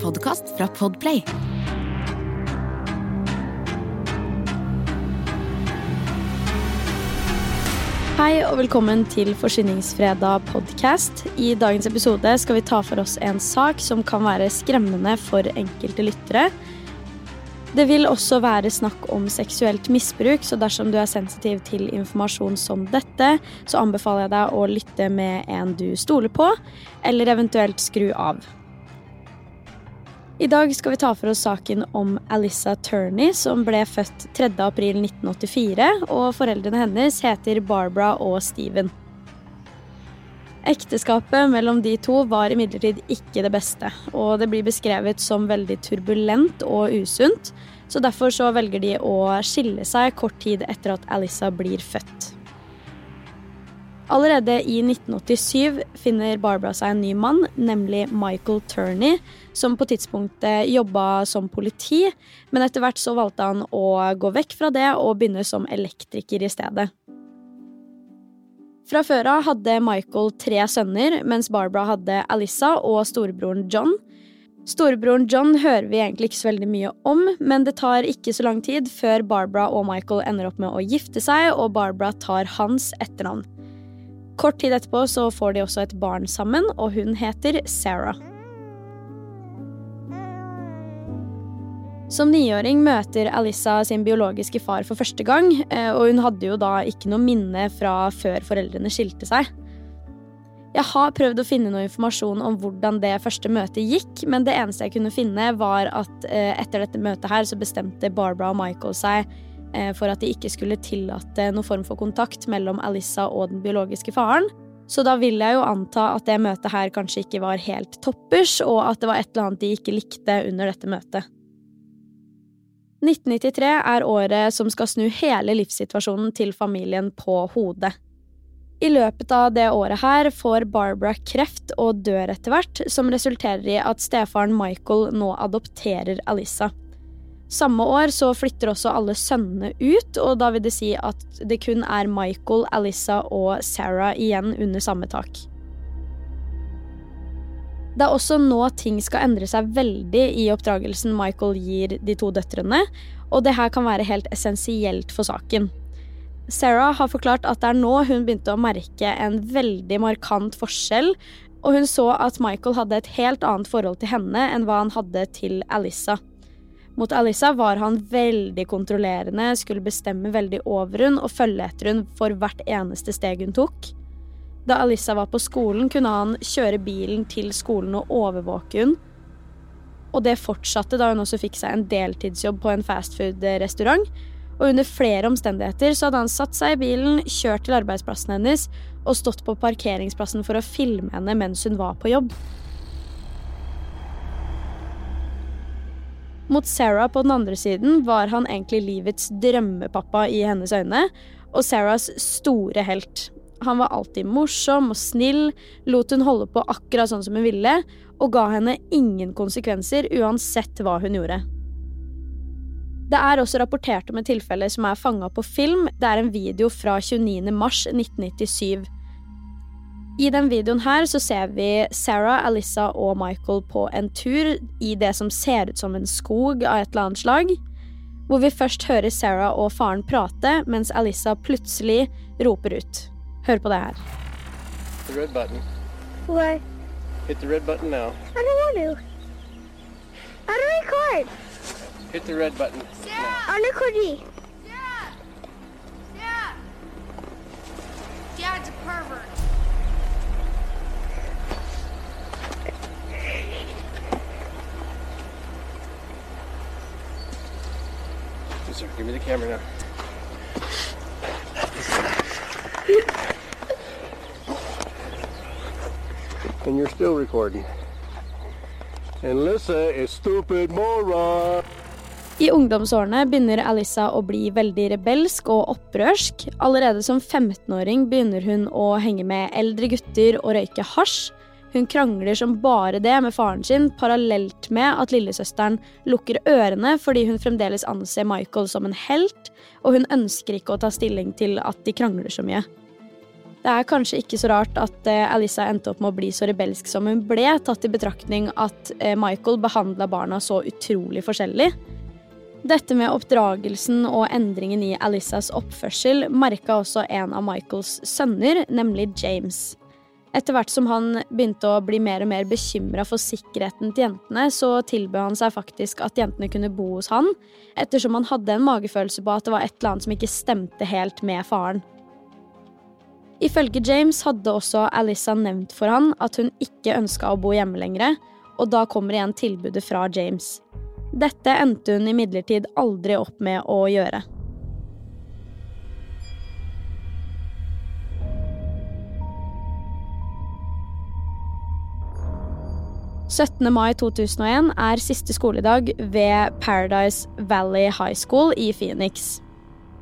podkast fra Podplay. Hei og velkommen til Forsyningsfredag podcast. I dagens episode skal vi ta for oss en sak som kan være skremmende for enkelte lyttere. Det vil også være snakk om seksuelt misbruk, så dersom du er sensitiv til informasjon som dette, så anbefaler jeg deg å lytte med en du stoler på, eller eventuelt skru av. I dag skal vi ta for oss saken om Alissa Turney, som ble født 3.4.1984, og foreldrene hennes heter Barbara og Steven. Ekteskapet mellom de to var imidlertid ikke det beste, og det blir beskrevet som veldig turbulent og usunt, så derfor så velger de å skille seg kort tid etter at Alissa blir født. Allerede i 1987 finner Barbara seg en ny mann, nemlig Michael Turney, som på tidspunktet jobba som politi, men etter hvert så valgte han å gå vekk fra det og begynne som elektriker i stedet. Fra før av hadde Michael tre sønner, mens Barbara hadde Alissa og storebroren John. Storebroren John hører vi egentlig ikke så veldig mye om, men det tar ikke så lang tid før Barbara og Michael ender opp med å gifte seg, og Barbara tar hans etternavn. Kort tid etterpå så får de også et barn sammen, og hun heter Sarah. Som niåring møter Alissa sin biologiske far for første gang, eh, og hun hadde jo da ikke noe minne fra før foreldrene skilte seg. Jeg har prøvd å finne noe informasjon om hvordan det første møtet gikk, men det eneste jeg kunne finne, var at eh, etter dette møtet her så bestemte Barbara og Michael seg for at de ikke skulle tillate noen form for kontakt mellom Alissa og den biologiske faren. Så da vil jeg jo anta at det møtet her kanskje ikke var helt toppers, og at det var et eller annet de ikke likte under dette møtet. 1993 er året som skal snu hele livssituasjonen til familien på hodet. I løpet av det året her får Barbara kreft og dør etter hvert, som resulterer i at stefaren Michael nå adopterer Alissa. Samme år så flytter også alle sønnene ut, og da vil det si at det kun er Michael, Alissa og Sarah igjen under samme tak. Det er også nå ting skal endre seg veldig i oppdragelsen Michael gir de to døtrene, og det her kan være helt essensielt for saken. Sarah har forklart at det er nå hun begynte å merke en veldig markant forskjell, og hun så at Michael hadde et helt annet forhold til henne enn hva han hadde til Alissa. Mot Alissa var han veldig kontrollerende, skulle bestemme veldig over hun og følge etter hun for hvert eneste steg hun tok. Da Alissa var på skolen, kunne han kjøre bilen til skolen og overvåke hun. Og det fortsatte da hun også fikk seg en deltidsjobb på en fastfood-restaurant. Og under flere omstendigheter så hadde han satt seg i bilen, kjørt til arbeidsplassen hennes og stått på parkeringsplassen for å filme henne mens hun var på jobb. Mot Sarah på den andre siden var han egentlig livets drømmepappa i hennes øyne, og Sarahs store helt. Han var alltid morsom og snill, lot hun holde på akkurat sånn som hun ville, og ga henne ingen konsekvenser uansett hva hun gjorde. Det er også rapportert om et tilfelle som er fanga på film. Det er en video fra 29. mars 1997. I den videoen her så ser vi Sarah, Alissa og Michael på en tur i det som ser ut som en skog av et eller annet slag. Hvor vi først hører Sarah og faren prate, mens Alissa plutselig roper ut. Hør på det her. The red button. Why? Hit the red button now. I don't want to. I record? Hit the red button. On recording. Dad! Dad! Dad's a pervert. Sir. Give me the camera now. And you're still recording. And Lissa is stupid moron. I ungdomsårene begynner Alissa å bli veldig rebelsk og opprørsk. Allerede som 15-åring begynner hun å henge med eldre gutter og røyke hasj. Hun krangler som bare det med faren sin, parallelt med at lillesøsteren lukker ørene fordi hun fremdeles anser Michael som en helt, og hun ønsker ikke å ta stilling til at de krangler så mye. Det er kanskje ikke så rart at Alisa endte opp med å bli så rebelsk som hun ble, tatt i betraktning at eh, Michael behandla barna så utrolig forskjellig. Dette med oppdragelsen og endringen i Alisas oppførsel merka også en av Michaels sønner, nemlig James. Etter hvert som han begynte å bli mer og mer bekymra for sikkerheten til jentene, så tilbød han seg faktisk at jentene kunne bo hos han, ettersom han hadde en magefølelse på at det var et eller annet som ikke stemte helt med faren. Ifølge James hadde også Alissa nevnt for han at hun ikke ønska å bo hjemme lenger, og da kommer igjen tilbudet fra James. Dette endte hun imidlertid aldri opp med å gjøre. «17. mai 2001 er siste skoledag ved Paradise Valley High School i Phoenix.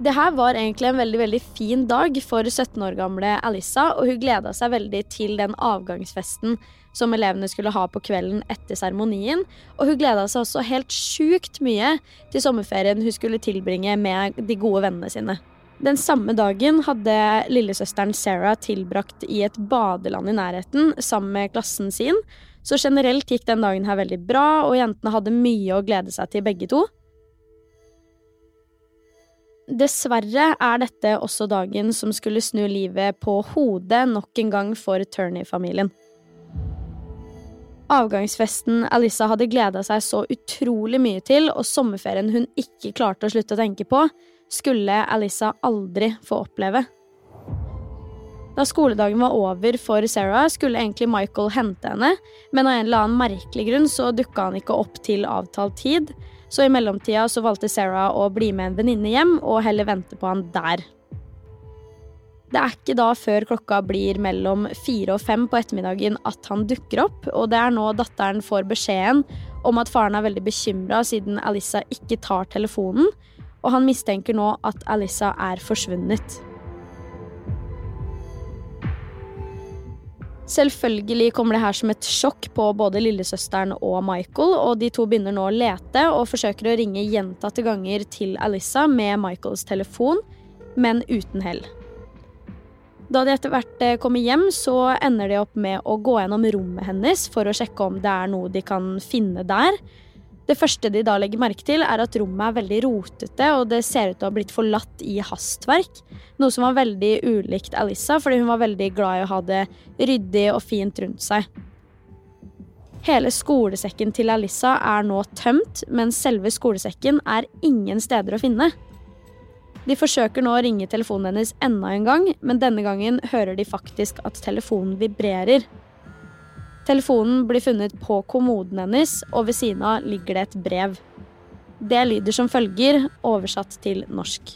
Det her var egentlig en veldig veldig fin dag for 17 år gamle Alissa, og hun gleda seg veldig til den avgangsfesten som elevene skulle ha på kvelden etter seremonien. Og hun gleda seg også helt sjukt mye til sommerferien hun skulle tilbringe med de gode vennene sine. Den samme dagen hadde lillesøsteren Sarah tilbrakt i et badeland i nærheten sammen med klassen sin, så generelt gikk den dagen her veldig bra, og jentene hadde mye å glede seg til begge to. Dessverre er dette også dagen som skulle snu livet på hodet nok en gang for Turney-familien. Avgangsfesten Alissa hadde gleda seg så utrolig mye til, og sommerferien hun ikke klarte å slutte å tenke på, skulle Alissa aldri få oppleve. Da skoledagen var over for Sarah, skulle egentlig Michael hente henne, men av en eller annen merkelig grunn så dukka han ikke opp til avtalt tid, så i mellomtida så valgte Sarah å bli med en venninne hjem og heller vente på han der. Det er ikke da før klokka blir mellom fire og fem på ettermiddagen at han dukker opp, og det er nå datteren får beskjeden om at faren er veldig bekymra siden Alissa ikke tar telefonen, og han mistenker nå at Alissa er forsvunnet. Selvfølgelig kommer det her som et sjokk på både lillesøsteren og Michael, og de to begynner nå å lete og forsøker å ringe gjentatte ganger til Alissa med Michaels telefon, men uten hell. Da de etter hvert eh, kommer hjem, så ender de opp med å gå gjennom rommet hennes for å sjekke om det er noe de kan finne der. Det første de da legger merke til, er at rommet er veldig rotete, og det ser ut til å ha blitt forlatt i hastverk. Noe som var veldig ulikt Alissa, fordi hun var veldig glad i å ha det ryddig og fint rundt seg. Hele skolesekken til Alissa er nå tømt, men selve skolesekken er ingen steder å finne. De forsøker nå å ringe telefonen hennes enda en gang, men denne gangen hører de faktisk at telefonen vibrerer. Telefonen blir funnet på kommoden hennes, og ved siden av ligger det et brev. Det lyder som følger, oversatt til norsk.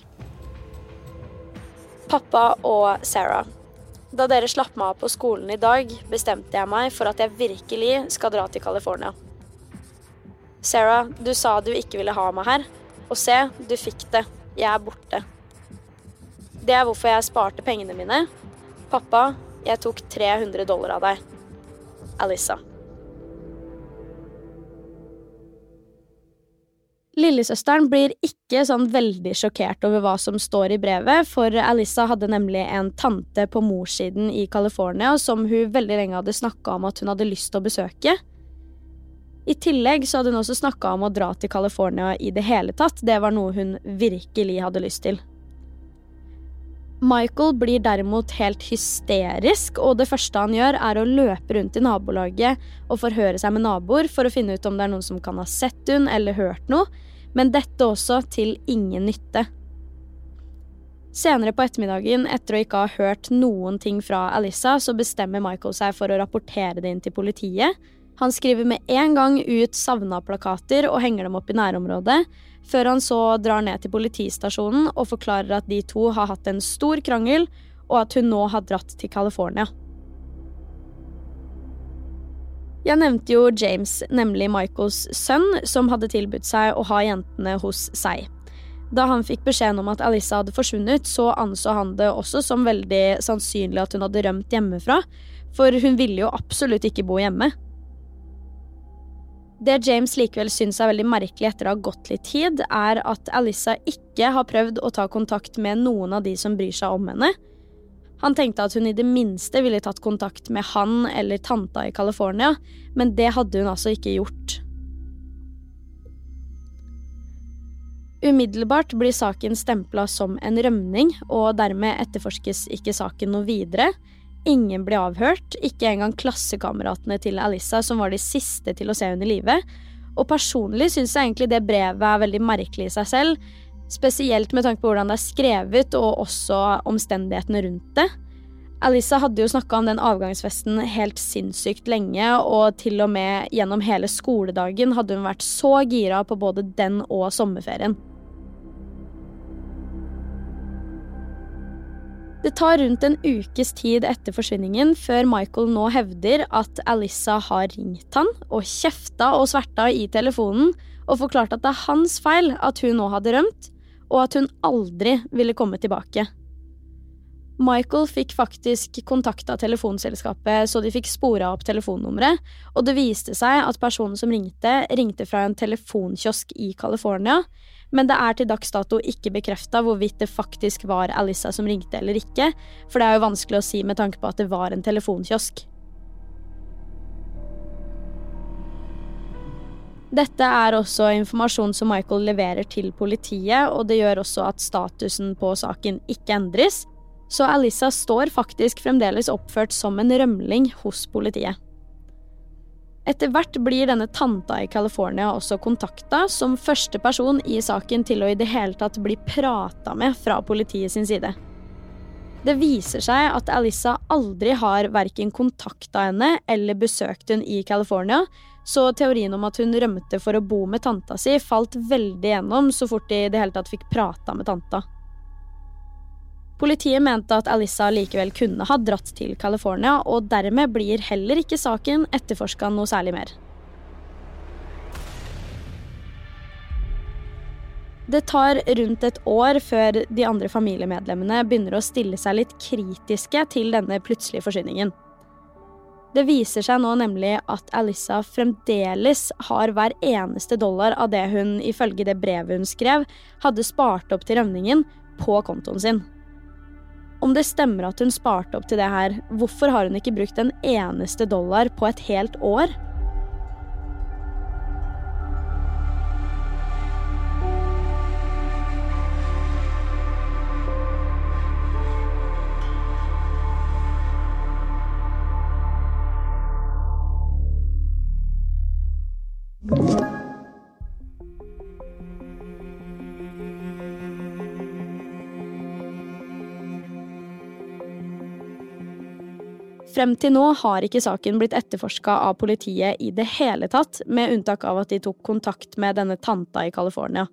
Pappa og Sarah. Da dere slapp meg av på skolen i dag, bestemte jeg meg for at jeg virkelig skal dra til California. Sarah, du sa du ikke ville ha meg her. Og se, du fikk det. Jeg er borte. Det er hvorfor jeg sparte pengene mine. Pappa, jeg tok 300 dollar av deg. Alissa. Lillesøsteren blir ikke sånn veldig sjokkert over hva som står i brevet, for Alissa hadde nemlig en tante på morssiden i California som hun veldig lenge hadde snakka om at hun hadde lyst til å besøke. I tillegg så hadde hun også snakka om å dra til California i det hele tatt, det var noe hun virkelig hadde lyst til. Michael blir derimot helt hysterisk, og det første han gjør, er å løpe rundt i nabolaget og forhøre seg med naboer for å finne ut om det er noen som kan ha sett hun eller hørt noe, men dette også til ingen nytte. Senere på ettermiddagen, etter å ikke ha hørt noen ting fra Alissa, så bestemmer Michael seg for å rapportere det inn til politiet. Han skriver med en gang ut savna-plakater og henger dem opp i nærområdet, før han så drar ned til politistasjonen og forklarer at de to har hatt en stor krangel, og at hun nå har dratt til California. Jeg nevnte jo James, nemlig Michaels sønn, som hadde tilbudt seg å ha jentene hos seg. Da han fikk beskjeden om at Alissa hadde forsvunnet, så anså han det også som veldig sannsynlig at hun hadde rømt hjemmefra, for hun ville jo absolutt ikke bo hjemme. Det James likevel syns er veldig merkelig etter å ha gått litt tid, er at Alissa ikke har prøvd å ta kontakt med noen av de som bryr seg om henne. Han tenkte at hun i det minste ville tatt kontakt med han eller tanta i California, men det hadde hun altså ikke gjort. Umiddelbart blir saken stempla som en rømning, og dermed etterforskes ikke saken noe videre. Ingen blir avhørt, ikke engang klassekameratene til Alissa, som var de siste til å se henne i live. Og personlig syns jeg egentlig det brevet er veldig merkelig i seg selv, spesielt med tanke på hvordan det er skrevet, og også omstendighetene rundt det. Alissa hadde jo snakka om den avgangsfesten helt sinnssykt lenge, og til og med gjennom hele skoledagen hadde hun vært så gira på både den og sommerferien. Det tar rundt en ukes tid etter forsvinningen før Michael nå hevder at Alissa har ringt han og kjefta og sverta i telefonen og forklart at det er hans feil at hun nå hadde rømt, og at hun aldri ville komme tilbake. Michael fikk faktisk kontakta telefonselskapet så de fikk spora opp telefonnummeret, og det viste seg at personen som ringte, ringte fra en telefonkiosk i California, men det er til dags dato ikke bekrefta hvorvidt det faktisk var Alissa som ringte eller ikke, for det er jo vanskelig å si med tanke på at det var en telefonkiosk. Dette er også informasjon som Michael leverer til politiet, og det gjør også at statusen på saken ikke endres, så Alissa står faktisk fremdeles oppført som en rømling hos politiet. Etter hvert blir denne tanta i California også kontakta som første person i saken til å i det hele tatt bli prata med fra politiet sin side. Det viser seg at Alissa aldri har verken kontakta henne eller besøkt henne i California, så teorien om at hun rømte for å bo med tanta si, falt veldig gjennom så fort de i det hele tatt fikk prata med tanta. Politiet mente at Alissa likevel kunne ha dratt til California, og dermed blir heller ikke saken etterforska noe særlig mer. Det tar rundt et år før de andre familiemedlemmene begynner å stille seg litt kritiske til denne plutselige forsvinningen. Det viser seg nå nemlig at Alissa fremdeles har hver eneste dollar av det hun ifølge det brevet hun skrev, hadde spart opp til rømningen, på kontoen sin. Om det stemmer at hun sparte opp til det her, hvorfor har hun ikke brukt en eneste dollar på et helt år? Frem til nå har ikke saken blitt etterforska av politiet i det hele tatt, med unntak av at de tok kontakt med denne tanta i California.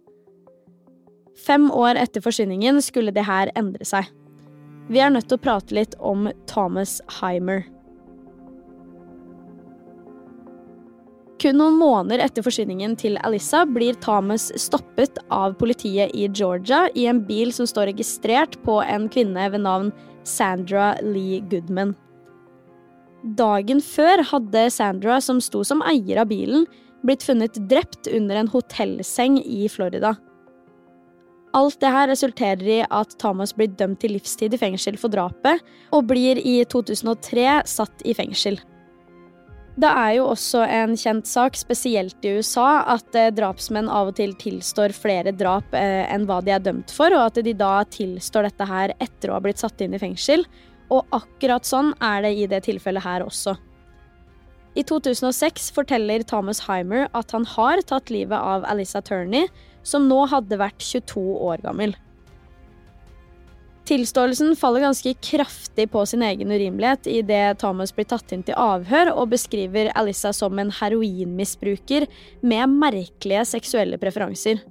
Fem år etter forsvinningen skulle det her endre seg. Vi er nødt til å prate litt om Thomas Heimer. Kun noen måneder etter forsvinningen til Alissa blir Thomas stoppet av politiet i Georgia i en bil som står registrert på en kvinne ved navn Sandra Lee Goodman. Dagen før hadde Sandra, som sto som eier av bilen, blitt funnet drept under en hotellseng i Florida. Alt det her resulterer i at Thomas blir dømt til livstid i fengsel for drapet, og blir i 2003 satt i fengsel. Det er jo også en kjent sak, spesielt i USA, at eh, drapsmenn av og til tilstår flere drap eh, enn hva de er dømt for, og at de da tilstår dette her etter å ha blitt satt inn i fengsel. Og akkurat sånn er det i det tilfellet her også. I 2006 forteller Thomas Heimer at han har tatt livet av Alissa Turney, som nå hadde vært 22 år gammel. Tilståelsen faller ganske kraftig på sin egen urimelighet idet Thomas blir tatt inn til avhør og beskriver Alissa som en heroinmisbruker med merkelige seksuelle preferanser.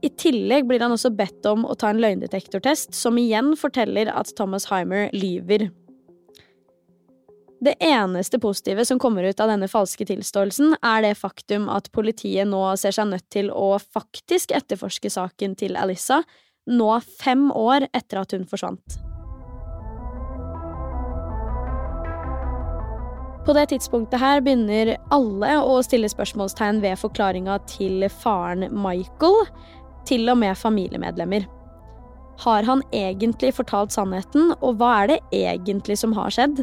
I tillegg blir han også bedt om å ta en løgndetektortest, som igjen forteller at Thomas Heimer lyver. Det eneste positive som kommer ut av denne falske tilståelsen, er det faktum at politiet nå ser seg nødt til å faktisk etterforske saken til Alissa, nå fem år etter at hun forsvant. På det tidspunktet her begynner alle å stille spørsmålstegn ved forklaringa til faren Michael, til og med familiemedlemmer. Har han egentlig fortalt sannheten, og hva er det egentlig som har skjedd?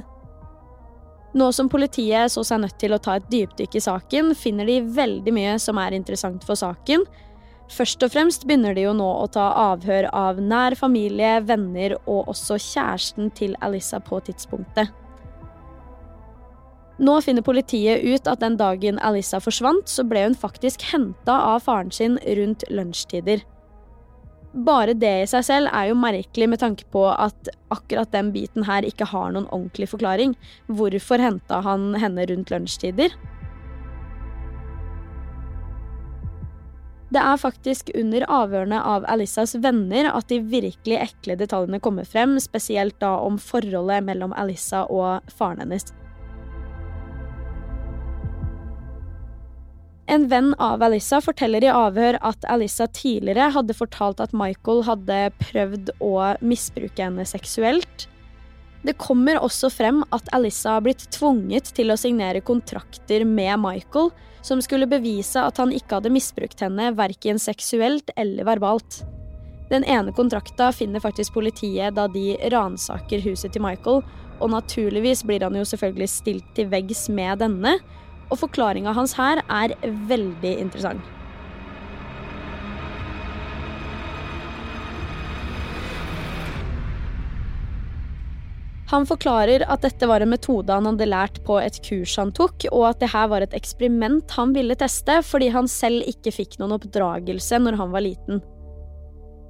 Nå som politiet så seg nødt til å ta et dypdykk i saken, finner de veldig mye som er interessant for saken. Først og fremst begynner de jo nå å ta avhør av nær familie, venner og også kjæresten til Alissa på tidspunktet. Nå finner politiet ut at den dagen Alissa forsvant, så ble hun faktisk henta av faren sin rundt lunsjtider. Bare det i seg selv er jo merkelig med tanke på at akkurat den biten her ikke har noen ordentlig forklaring. Hvorfor henta han henne rundt lunsjtider? Det er faktisk under avhørene av Alissas venner at de virkelig ekle detaljene kommer frem, spesielt da om forholdet mellom Alissa og faren hennes. En venn av Alissa forteller i avhør at Alissa tidligere hadde fortalt at Michael hadde prøvd å misbruke henne seksuelt. Det kommer også frem at Alissa har blitt tvunget til å signere kontrakter med Michael som skulle bevise at han ikke hadde misbrukt henne verken seksuelt eller verbalt. Den ene kontrakta finner faktisk politiet da de ransaker huset til Michael, og naturligvis blir han jo selvfølgelig stilt til veggs med denne, og forklaringa hans her er veldig interessant. Han forklarer at dette var en metode han hadde lært på et kurs han tok, og at det her var et eksperiment han ville teste fordi han selv ikke fikk noen oppdragelse når han var liten.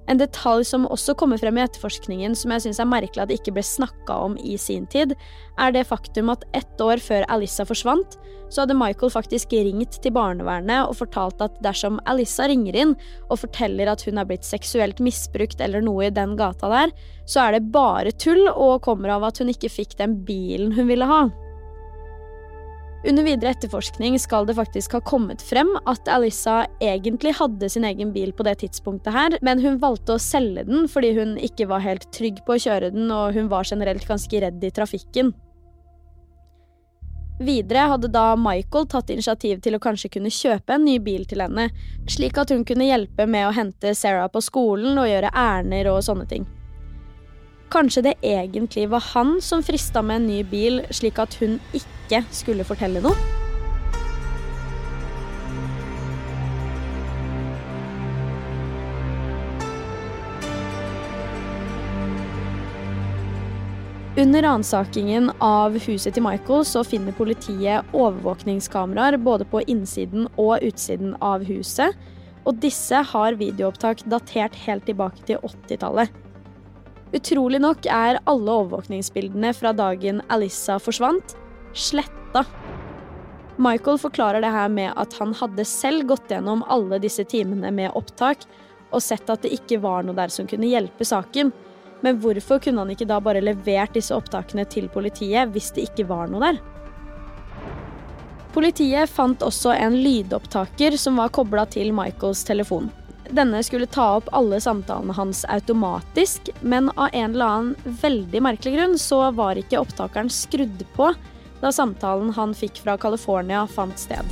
En detalj som også kommer frem i etterforskningen som jeg syns er merkelig at det ikke ble snakka om i sin tid, er det faktum at ett år før Alissa forsvant, så hadde Michael faktisk ringt til barnevernet og fortalt at dersom Alissa ringer inn og forteller at hun er blitt seksuelt misbrukt eller noe i den gata der, så er det bare tull og kommer av at hun ikke fikk den bilen hun ville ha. Under videre etterforskning skal det faktisk ha kommet frem at Alissa egentlig hadde sin egen bil på det tidspunktet her, men hun valgte å selge den fordi hun ikke var helt trygg på å kjøre den, og hun var generelt ganske redd i trafikken. Videre hadde da Michael tatt initiativ til å kanskje kunne kjøpe en ny bil til henne, slik at hun kunne hjelpe med å hente Sarah på skolen og gjøre ærender og sånne ting. Kanskje det egentlig var han som frista med en ny bil, slik at hun ikke skulle fortelle noe? Under ransakingen av huset til Michael så finner politiet overvåkningskameraer både på innsiden og utsiden av huset, og disse har videoopptak datert helt tilbake til 80-tallet. Utrolig nok er alle overvåkningsbildene fra dagen Alissa forsvant, sletta. Michael forklarer det her med at han hadde selv gått gjennom alle disse timene med opptak og sett at det ikke var noe der som kunne hjelpe saken. Men hvorfor kunne han ikke da bare levert disse opptakene til politiet hvis det ikke var noe der? Politiet fant også en lydopptaker som var kobla til Michaels telefon. Denne skulle ta opp alle samtalene hans automatisk, men av en eller annen veldig merkelig grunn så var ikke opptakeren skrudd på da samtalen han fikk fra California fant sted.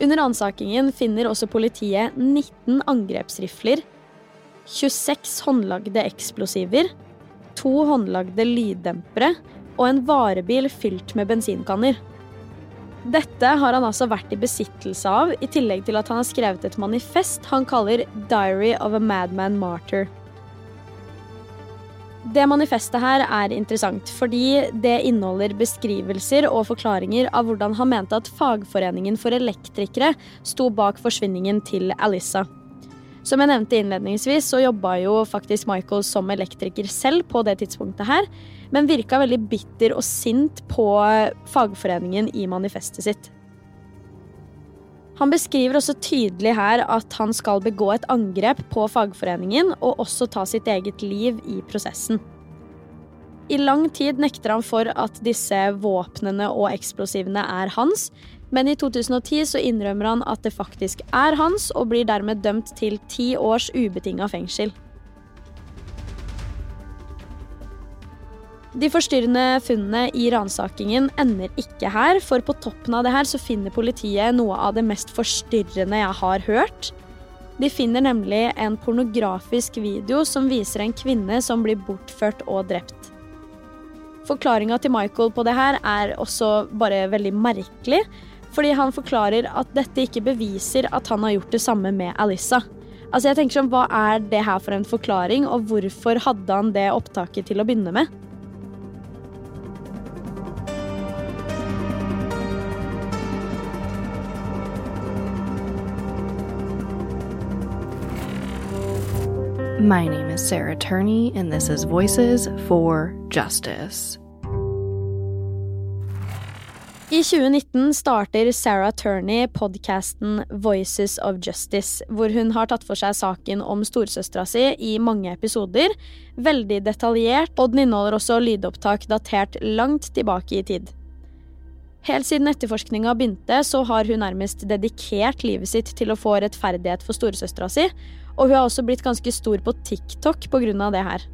Under ransakingen finner også politiet 19 angrepsrifler, 26 håndlagde eksplosiver, to håndlagde lyddempere og en varebil fylt med bensinkanner. Dette har han altså vært i besittelse av, i tillegg til at han har skrevet et manifest han kaller 'Diary of a Madman Martyr'. Det manifestet her er interessant, fordi det inneholder beskrivelser og forklaringer av hvordan han mente at fagforeningen for elektrikere sto bak forsvinningen til Alissa. Som jeg nevnte innledningsvis, så jobba jo faktisk Michael som elektriker selv på det tidspunktet her, men virka veldig bitter og sint på fagforeningen i manifestet sitt. Han beskriver også tydelig her at han skal begå et angrep på fagforeningen og også ta sitt eget liv i prosessen. I lang tid nekter han for at disse våpnene og eksplosivene er hans, men i 2010 så innrømmer han at det faktisk er hans, og blir dermed dømt til ti års ubetinga fengsel. De forstyrrende funnene i ransakingen ender ikke her, for på toppen av det her så finner politiet noe av det mest forstyrrende jeg har hørt. De finner nemlig en pornografisk video som viser en kvinne som blir bortført og drept. Forklaringa til Michael på det her er også bare veldig merkelig, fordi han forklarer at dette ikke beviser at han har gjort det samme med Alissa. Altså jeg tenker sånn, Hva er det her for en forklaring, og hvorfor hadde han det opptaket til å begynne med? My name is Sarah Turney, and this is Voices for Justice. I 2019 starter Sarah Turney podkasten Voices of Justice, hvor hun har tatt for seg saken om storesøstera si i mange episoder. Veldig detaljert, og den inneholder også lydopptak datert langt tilbake i tid. Helt siden etterforskninga begynte, så har hun nærmest dedikert livet sitt til å få rettferdighet for storesøstera si, og hun har også blitt ganske stor på TikTok pga. det her.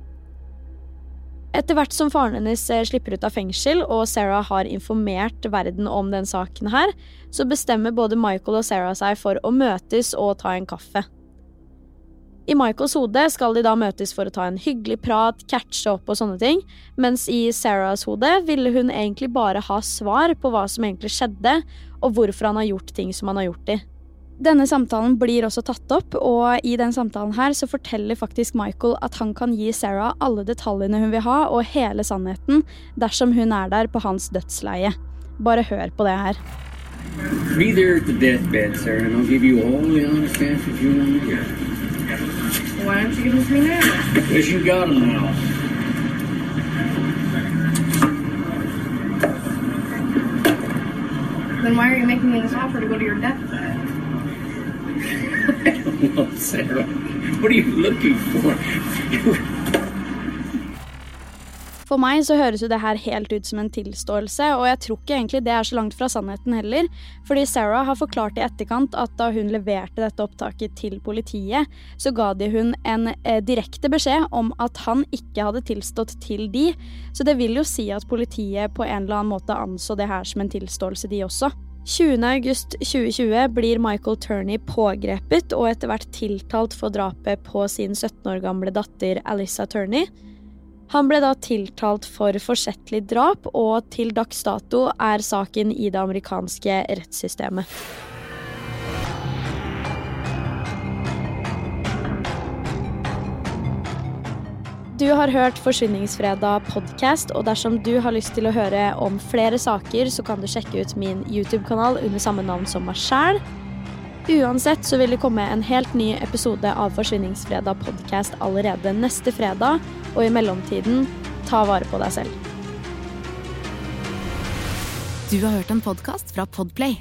Etter hvert som faren hennes eh, slipper ut av fengsel og Sarah har informert verden om den saken her, så bestemmer både Michael og Sarah seg for å møtes og ta en kaffe. I Michaels hode skal de da møtes for å ta en hyggelig prat, catche opp og sånne ting, mens i Sarahs hode ville hun egentlig bare ha svar på hva som egentlig skjedde, og hvorfor han har gjort ting som han har gjort de. Denne samtalen blir også tatt opp, og i den samtalen her så forteller faktisk Michael at han kan gi Sarah alle detaljene hun vil ha, og hele sannheten, dersom hun er der på hans dødsleie. Bare hør på det her. Be there at the deathbed, Sarah, and I'll give you all the honest answers you want to get. Why don't you give them to me now? Because you got them now. Then why are you making me this offer to go to your deathbed? What are you looking for? For meg så høres jo det her helt ut som en tilståelse, og jeg tror ikke egentlig det er så langt fra sannheten heller. Fordi Sarah har forklart i etterkant at da hun leverte dette opptaket til politiet, så ga de hun en eh, direkte beskjed om at han ikke hadde tilstått til de. Så det vil jo si at politiet på en eller annen måte anså det her som en tilståelse, de også. 20.8.2020 blir Michael Turney pågrepet og etter hvert tiltalt for drapet på sin 17 år gamle datter Alissa Turney. Han ble da tiltalt for forsettlig drap, og til dags dato er saken i det amerikanske rettssystemet. Du har hørt Forsvinningsfredag podkast, og dersom du har lyst til å høre om flere saker, så kan du sjekke ut min YouTube-kanal under samme navn som meg sjæl. Uansett så vil det komme en helt ny episode av Forsvinningsfredag podkast allerede neste fredag, og i mellomtiden, ta vare på deg selv. Du har hørt en podkast fra Podplay.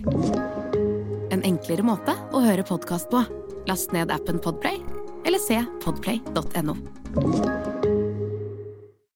En enklere måte å høre podkast på. Last ned appen Podplay, eller se podplay.no.